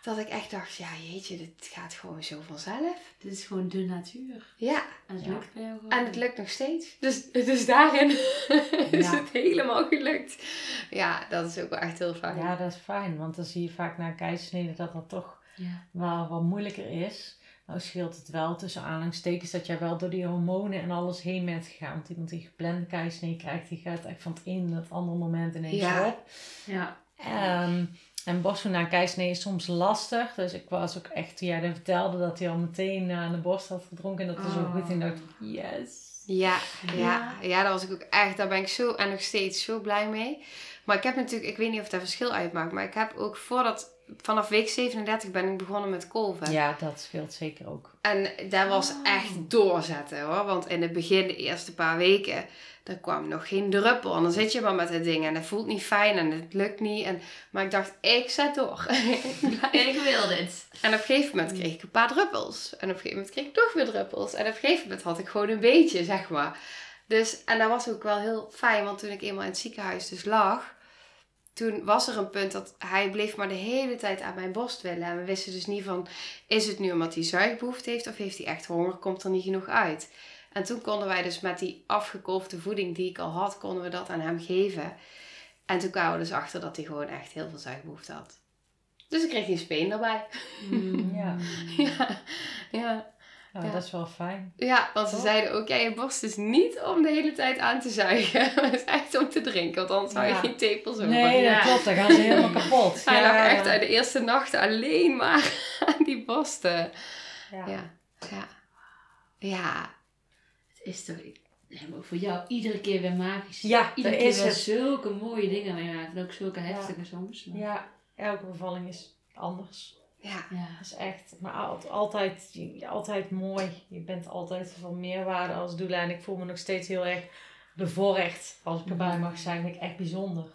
Dat ik echt dacht, ja jeetje, dit gaat gewoon zo vanzelf. Dit is gewoon de natuur. Ja, En het Ja. lukt bij jou gewoon. en het lukt nog steeds. Dus, dus daarin [laughs] is Ja. het helemaal gelukt. Ja, dat is ook wel echt heel fijn. ja, dat is fijn. Want dan zie je vaak na een keizersnede dat dat toch Ja. wel wat moeilijker is. Nou scheelt het wel tussen aanhalingstekens dat jij wel door die hormonen en alles heen bent gegaan. Want iemand die geplande keizersnee krijgt, die gaat echt van het een naar het andere moment ineens Ja. op. Ja. Ehm, en borstvoeding na een keizersnee is soms lastig. Dus ik was ook echt, toen jij dat vertelde, dat hij al meteen aan de borst had gedronken. En dat was zo Oh. goed. En dacht, yes. Ja, ja, Ja. ja, daar was ik ook echt, daar ben ik zo en nog steeds zo blij mee. Maar ik heb natuurlijk, ik weet niet of dat verschil uitmaakt, maar ik heb ook voordat, vanaf week 37 ben ik begonnen met kolven. Ja, dat scheelt zeker ook. En dat was Oh. echt doorzetten hoor. Want in het begin, de eerste paar weken, er kwam nog geen druppel. En dan zit je maar met het ding en het voelt niet fijn en het lukt niet. En, maar ik dacht, ik zet door. [laughs] Ik wil dit. En op een gegeven moment kreeg ik een paar druppels. En op een gegeven moment kreeg ik nog weer druppels. En op een gegeven moment had ik gewoon een beetje, zeg maar. Dus, en dat was ook wel heel fijn, want toen ik eenmaal in het ziekenhuis dus lag, toen was er een punt dat hij bleef maar de hele tijd aan mijn borst willen. En we wisten dus niet van, is het nu omdat hij zuigbehoefte heeft of heeft hij echt honger, komt er niet genoeg uit. En toen konden wij dus met die afgekolfde voeding die ik al had, konden we dat aan hem geven. En toen kwamen we dus achter dat hij gewoon echt heel veel zuigbehoefte had. Dus ik kreeg een speen erbij. Mm. Ja. [laughs] Ja, ja. Nou, Ja. dat is wel fijn. ja want ze zeiden ook, ja, je borst is niet om de hele tijd aan te zuigen. [laughs] Het is echt om te drinken, want anders hou je Ja. geen tepels over. Nee, Ja. dat klopt. Dan gaan ze helemaal [laughs] kapot. Hij Ja, lag echt ja. uit de eerste nacht alleen maar [laughs] aan die borsten. Ja. Ja, ja. Ja, Het is toch... Ja, maar ook voor jou iedere keer weer magisch. Ja, Iedere dat keer is weer het. zulke mooie dingen meemaken. En ook zulke heftige soms. Maar- Ja, elke bevalling is anders. Ja. Ja. Dat is echt, maar al- altijd, altijd mooi. Je bent altijd van meerwaarde als doula. En ik voel me nog steeds heel erg bevoorrecht. Als ik erbij mag zijn, vind ik echt bijzonder.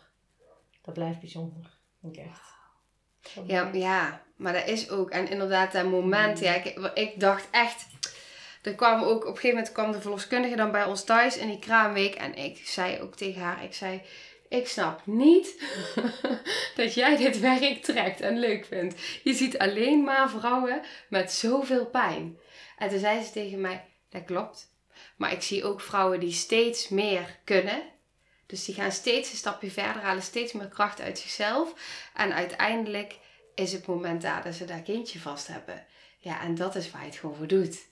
Dat blijft bijzonder. Vind ik echt. Ja, ja, maar dat is ook. En inderdaad, dat moment. Ja, ik, ik dacht echt. Er kwam ook, op een gegeven moment kwam de verloskundige dan bij ons thuis in die kraamweek. En ik zei ook tegen haar, ik zei, ik snap niet [laughs] dat jij dit werk trekt en leuk vindt. Je ziet alleen maar vrouwen met zoveel pijn. En toen zei ze tegen mij, dat klopt. Maar ik zie ook vrouwen die steeds meer kunnen. Dus die gaan steeds een stapje verder, halen steeds meer kracht uit zichzelf. En uiteindelijk is het moment daar dat ze dat kindje vast hebben. Ja, en dat is waar je het gewoon voor doet.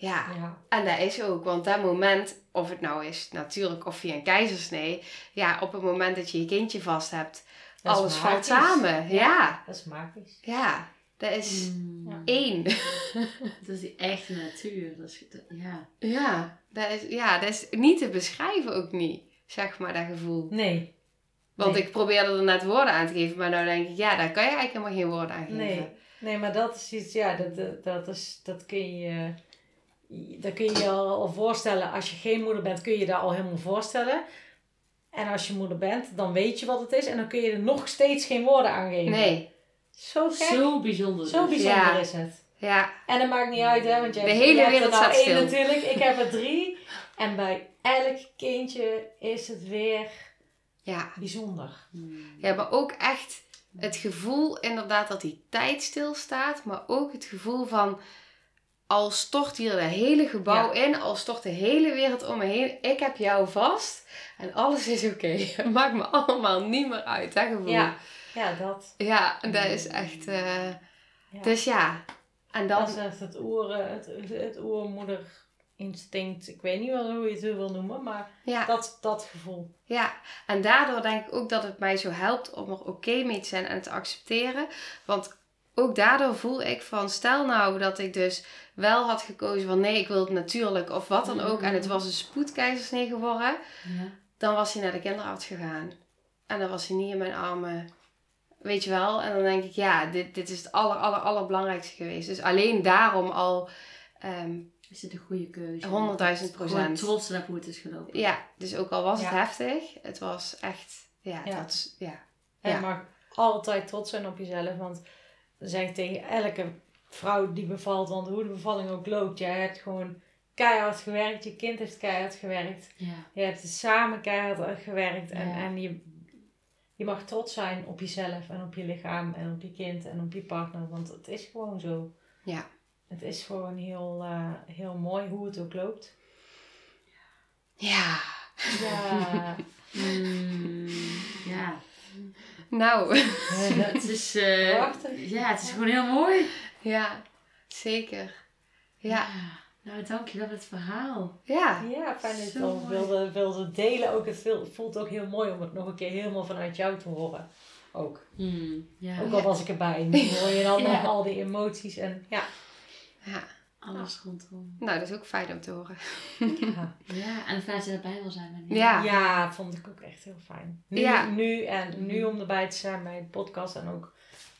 Ja, Ja, en dat is ook, want dat moment, of het nou is natuurlijk of via een keizersnee, ja, op het moment dat je je kindje vast hebt, Dat alles valt samen. Ja. dat is magisch. ja, dat is Mm. Ja. één. [laughs] Dat is die echte natuur. Dat is, dat- ja. Ja, dat is, ja, dat is niet te beschrijven ook niet, zeg maar, dat gevoel. Nee, Want Nee. ik probeerde er net woorden aan te geven, maar nou denk ik, ja, daar kan je eigenlijk helemaal geen woorden aan geven. nee. Nee, maar dat is iets, ja, dat, dat, dat, is, dat kun je, dat kun je je al, voorstellen. Als je geen moeder bent, kun je je dat al helemaal voorstellen. En als je moeder bent, dan weet je wat het is. En dan kun je er nog steeds geen woorden aan geven. Nee, Zo gek. Zo, Zo bijzonder. dus. bijzonder Ja. is het. ja, En dat maakt niet uit, hè, want jij De hebt- hele wereld er nou staat één stil. natuurlijk. Ik heb er drie. En bij elk kindje is het weer ja. bijzonder. Ja, maar ook echt het gevoel inderdaad dat die tijd stilstaat. Maar ook het gevoel van, al stort hier het hele gebouw in. Al stort de hele wereld om me heen. Ik heb jou vast. En alles is oké. [laughs] Het maakt me allemaal niet meer uit, dat gevoel. Ja, ja dat. Ja, en dat is echt... eh, Ja. Dus ja. En dan... Dat is echt het, oer, het, het oermoederinstinct. Ik weet niet wel hoe je het wil noemen, maar Ja. dat, dat gevoel. Ja, en daardoor denk ik ook dat het mij zo helpt om er oké mee te zijn en te accepteren. Want ook daardoor voel ik van, stel nou dat ik dus wel had gekozen van nee, ik wil het natuurlijk of wat dan ook. En het was een spoedkeizersnee geworden. Ja. Dan was hij naar de kinderarts gegaan. En dan was hij niet in mijn armen. Weet je wel? En dan denk ik, ja, dit, dit is het aller, aller, allerbelangrijkste geweest. Dus alleen daarom al, ehm, Is het een goede keuze? 100.000 Gewoon procent. trots naar hoe het is gelopen. ja, dus ook al was het heftig, het was echt, ja, Ja. Dat, is- ja. En Ja. je mag altijd trots zijn op jezelf. Want zeg ik tegen elke vrouw die bevalt, want hoe de bevalling ook loopt, jij hebt gewoon keihard gewerkt. Je kind heeft keihard gewerkt. Ja. Je hebt samen keihard gewerkt. En, Ja. en je, je mag trots zijn op jezelf en op je lichaam en op je kind en op je partner. Want het is gewoon zo. Ja. Het is gewoon heel, eh, heel mooi hoe het ook loopt. Ja. Ja. [laughs] Mm, ja. Nou, Het is, eh, ja, het is gewoon heel mooi. ja, zeker. Ja, Nou, dankjewel voor het verhaal. ja, Ja, fijn dat je het wilde, wilde delen. Ook, het voelt ook heel mooi om het nog een keer helemaal vanuit jou te horen. Ook. Hmm, ja, Ook al was ik erbij. Nu hoor je dan [laughs] Ja. nog al die emoties. En ja. ja. Alles rondom. Nou, dat is ook fijn om te horen. Ja. [laughs] Ja, en fijn dat je erbij wil zijn. Ja. ja, vond ik ook echt heel fijn. Nu, Ja. nu en nu om erbij te zijn bij het podcast en ook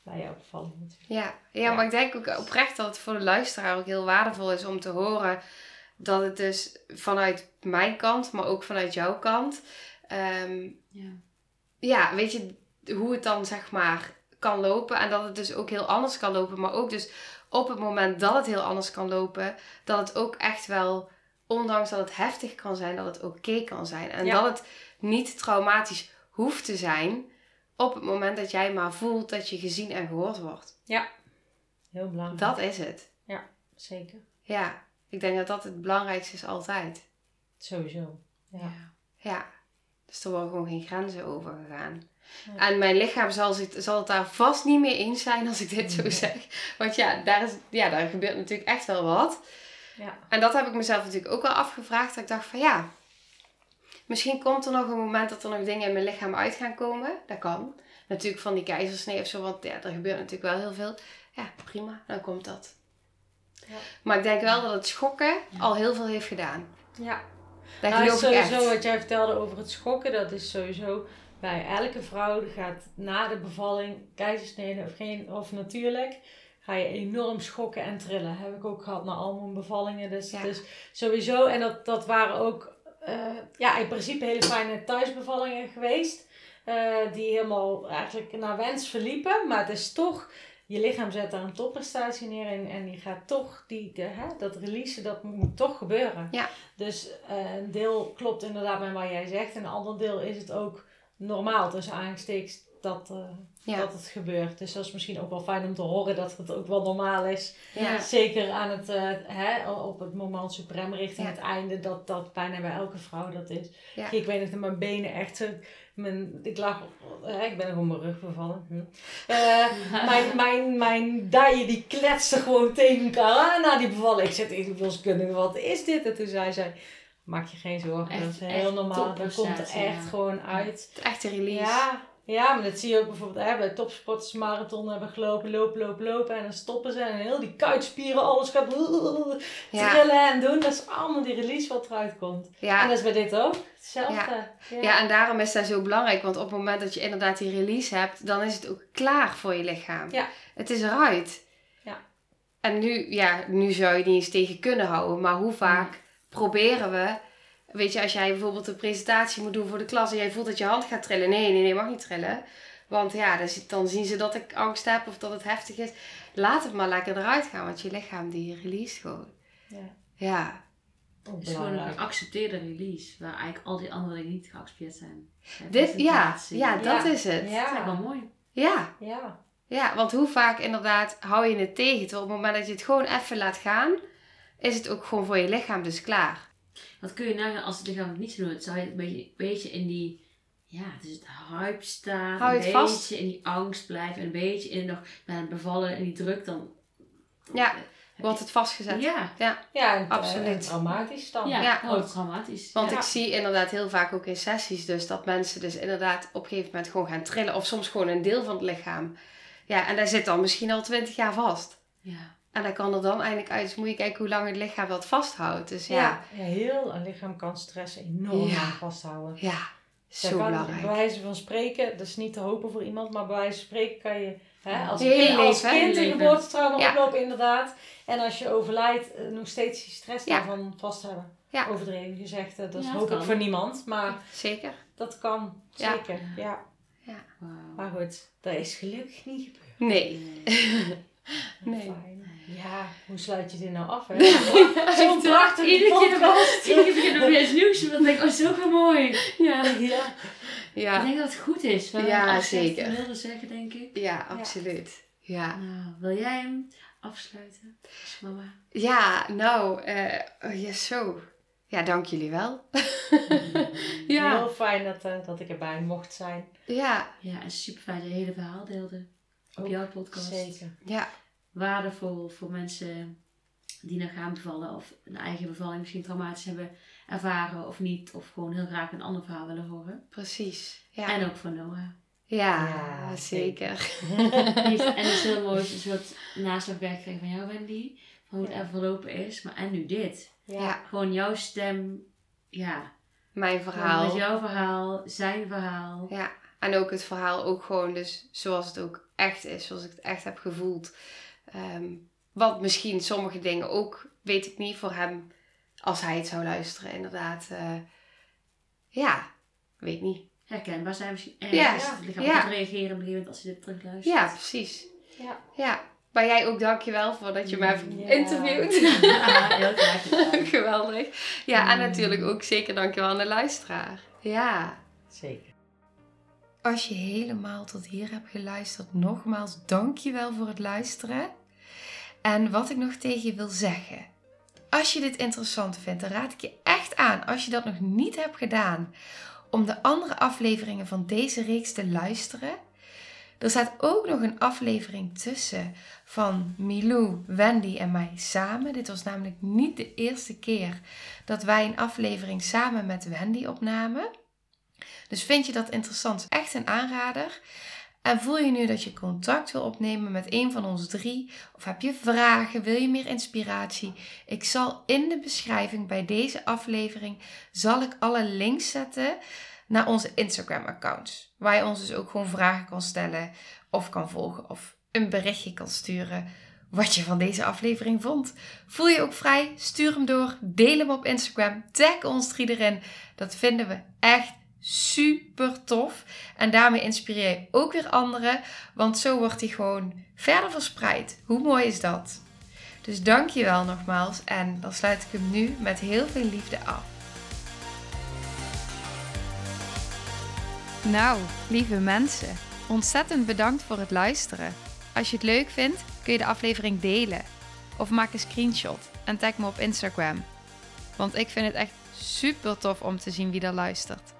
bij jouw bevalling natuurlijk. Ja. ja, Ja. maar ik denk ook oprecht dat het voor de luisteraar ook heel waardevol is om te horen dat het dus vanuit mijn kant, maar ook vanuit jouw kant, ehm, Ja. ja, weet je, hoe het dan zeg maar kan lopen en dat het dus ook heel anders kan lopen, maar ook dus op het moment dat het heel anders kan lopen, dat het ook echt wel, ondanks dat het heftig kan zijn, dat het oké kan zijn en Ja. dat het niet traumatisch hoeft te zijn op het moment dat jij maar voelt dat je gezien en gehoord wordt. Heel belangrijk. Dat is het. Zeker. Ja, ik denk dat dat het belangrijkste is altijd. Sowieso. Ja. Ja. Dus er worden gewoon geen grenzen over gegaan. En mijn lichaam zal, zich, zal het daar vast niet mee eens zijn als ik dit zo zeg. Want ja daar, is, ja, daar gebeurt natuurlijk echt wel wat. Ja. En dat heb ik mezelf natuurlijk ook wel afgevraagd. Dat ik dacht van ja, misschien komt er nog een moment dat er nog dingen in mijn lichaam uit gaan komen. Dat kan. Natuurlijk van die keizersnee of zo, want ja, er gebeurt natuurlijk wel heel veel. Ja, prima, dan komt dat. Ja. Maar ik denk wel dat het schokken al heel veel heeft gedaan. ja. Dat Nou, geloof ik sowieso echt. wat jij vertelde over het schokken, dat is sowieso bij elke vrouw gaat na de bevalling, keizersnede of, geen, of natuurlijk, ga je enorm schokken en trillen. Heb ik ook gehad na al mijn bevallingen. Dus, Ja. dus sowieso, en dat, dat waren ook eh, ja, in principe hele fijne thuisbevallingen geweest. eh, die helemaal eigenlijk naar wens verliepen. Maar het is toch, je lichaam zet daar een topprestatie neer en, en die gaat toch, die, de, hè, dat releasen, dat moet toch gebeuren. Ja. Dus eh, een deel klopt inderdaad met wat jij zegt. En een ander deel is het ook normaal tussen aanstekens dat, eh, Ja. dat het gebeurt. Dus dat is misschien ook wel fijn om te horen dat het ook wel normaal is. Ja. Zeker aan het, eh, hè, op het moment suprem richting Ja. het einde, dat dat bijna bij elke vrouw dat is. Ja. Ik weet nog dat mijn benen echt zo, mijn, ik lag, hè, ik ben op mijn rug bevallen. Hm. Eh, [laughs] mijn, mijn, mijn dijen die kletsten gewoon tegen elkaar aan na die bevalling. Ik zei tegen de verloskundige, wat is dit? En toen zei zij, maak je geen zorgen, Echt- dat is echt heel normaal. Dat komt er echt ja. gewoon uit. Het echte release. Ja, ja, maar dat zie je ook bijvoorbeeld hè, bij topsporters marathon hebben gelopen, lopen, lopen, lopen. En dan stoppen ze en heel die kuitspieren, alles gaat Ja. trillen en doen. Dat is allemaal die release wat eruit komt. En Ja. dat is bij dit ook. Hetzelfde. Ja. ja, en daarom is dat zo belangrijk. Want op het moment dat je inderdaad die release hebt, dan is het ook klaar voor je lichaam. Ja. Het is eruit. Ja. En nu, ja, nu zou je niet eens tegen kunnen houden. Maar hoe vaak proberen we... Weet je, als jij bijvoorbeeld een presentatie moet doen voor de klas... en jij voelt dat je hand gaat trillen. Nee, nee, nee, mag niet trillen. Want ja, dan, zi- dan zien ze dat ik angst heb of dat het heftig is. Laat het maar lekker eruit gaan. Want je lichaam die release gewoon. Ja. Ja. Het is gewoon een geaccepteerde release, waar eigenlijk al die andere dingen niet geaccepteerd zijn. Dit, ja, ja, dat Ja. is het. Dat is eigenlijk Ja, wel mooi. Ja. ja. Ja, want hoe vaak inderdaad hou je het tegen? Terwijl op het moment dat je het gewoon even laat gaan, is het ook gewoon voor je lichaam dus klaar. Wat kun je nagaan als het lichaam het niet zo doet? Zou je een beetje, beetje in die, ja, dus het hype staan, Hou je een beetje vast? in die angst blijven, en een beetje in nog na het bevallen en die druk dan. Ja, Wordt het vastgezet. Ja, Ja, en, Absoluut. en traumatisch dan. ja, Ja. oh, traumatisch. Want Ja. ik zie inderdaad heel vaak ook in sessies dus dat mensen dus inderdaad op een gegeven moment gewoon gaan trillen. Of soms gewoon een deel van het lichaam. Ja, en daar zit dan misschien al twintig jaar vast. Ja. En dan kan er dan eindelijk uit. Dus moet je kijken hoe lang het lichaam dat vasthoudt. Dus ja, Ja, ja, heel een lichaam kan stress enorm Ja. vasthouden. ja, Zo zo kan, belangrijk. Bij wijze van spreken, dat is niet te hopen voor iemand, maar bij wijze van spreken kan je hè, als, kind, als hè? kind Je een geboortetrauma Ja. oplopen, inderdaad. En als je overlijdt, eh, nog steeds die stress Ja. daarvan vast hebben. Ja. Overdreven gezegd, dat Ja, hoop ik voor niemand, maar Zeker. dat kan Ja. zeker. Ja. Wauw. Maar goed, dat is gelukkig niet gebeurd. Nee. Nee. [laughs] Nee. Fijn. Ja, hoe sluit je dit nou af? Hè? [laughs] Ja, Zo'n prachtige Iedere keer podcast. [laughs] Iedere keer nog weer nieuws. Want ik denk, oh, zo mooi. Ja. Ja. Ik denk dat het goed is. Wat Ja, ik zeker. wilde zeggen, denk ik. ja, absoluut. Ja. Nou, wil jij hem afsluiten? als Mama. Ja, nou, oh, ja, zo. Ja, dank jullie wel. [laughs] ja, Heel fijn dat, eh, dat ik erbij mocht zijn. ja, Ja, en super fijn dat je hele verhaal deelde. Op Ook jouw podcast. Zeker. ja, Waardevol voor mensen die nog gaan bevallen. Of een eigen bevalling misschien traumatisch hebben ervaren of niet. Of gewoon heel graag een ander verhaal willen horen. precies. Ja, En ook voor Noah. ja, Ja, zeker. [laughs] En het is heel mooi, een soort naslagwerk gekregen van jou, Wendy. Van hoe het Ja. even verlopen is. Maar en nu dit. Ja, Gewoon jouw stem. Ja. mijn Gewoon verhaal. met jouw verhaal, zijn verhaal. Ja, en ook het verhaal ook gewoon dus zoals het ook echt is, zoals ik het echt heb gevoeld. Ehm, wat misschien sommige dingen ook, weet ik niet, voor hem, als hij het zou luisteren, inderdaad. eh, ja, weet niet. Herkenbaar zijn misschien Ja, ergens. het lichaam ja. gaat reageren op een gegeven moment als je dit terugluistert. Ja, precies. Ja. Ja, maar jij ook dankjewel voor dat je me hebt Ja. interviewd. [laughs] Ja, heel graag. [laughs] Geweldig. Ja, en Mm. natuurlijk ook zeker dankjewel aan de luisteraar. Ja. Zeker. Als je helemaal tot hier hebt geluisterd, nogmaals dankjewel voor het luisteren. En wat ik nog tegen je wil zeggen. Als je dit interessant vindt, dan raad ik je echt aan, als je dat nog niet hebt gedaan, om de andere afleveringen van deze reeks te luisteren. Er staat ook nog een aflevering tussen van Milou, Wendy en mij samen. Dit was namelijk niet de eerste keer dat wij een aflevering samen met Wendy opnamen. Dus vind je dat interessant? Echt een aanrader. En voel je nu dat je contact wil opnemen met een van ons drie? Of heb je vragen? Wil je meer inspiratie? Ik zal in de beschrijving bij deze aflevering zal ik alle links zetten naar onze Instagram accounts. Waar je ons dus ook gewoon vragen kan stellen of kan volgen of een berichtje kan sturen wat je van deze aflevering vond. Voel je ook vrij? Stuur hem door, deel hem op Instagram, tag ons drie erin. Dat vinden we echt super tof. En daarmee inspireer je ook weer anderen, want zo wordt hij gewoon verder verspreid. Hoe mooi is dat? Dus dank je wel nogmaals en dan sluit ik hem nu met heel veel liefde af. Nou, lieve mensen, ontzettend bedankt voor het luisteren. Als je het leuk vindt, kun je de aflevering delen. Of maak een screenshot en tag me op Instagram. Want ik vind het echt super tof om te zien wie er luistert.